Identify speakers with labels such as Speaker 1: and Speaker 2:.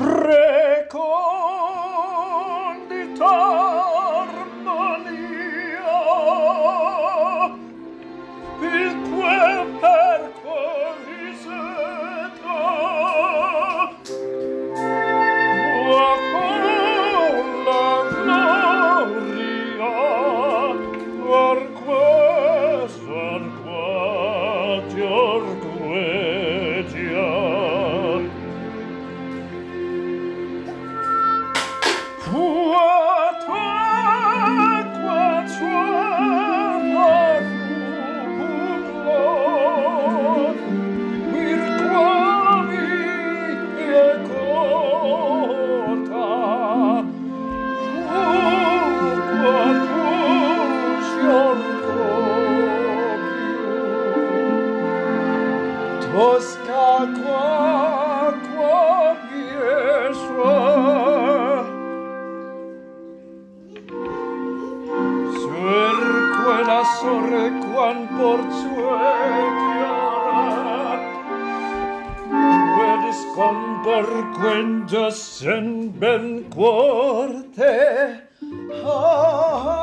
Speaker 1: Record. Bosca qua qua Yeshua Sur quella sorre quan por chiara. Quedis compar en ben quarte Ah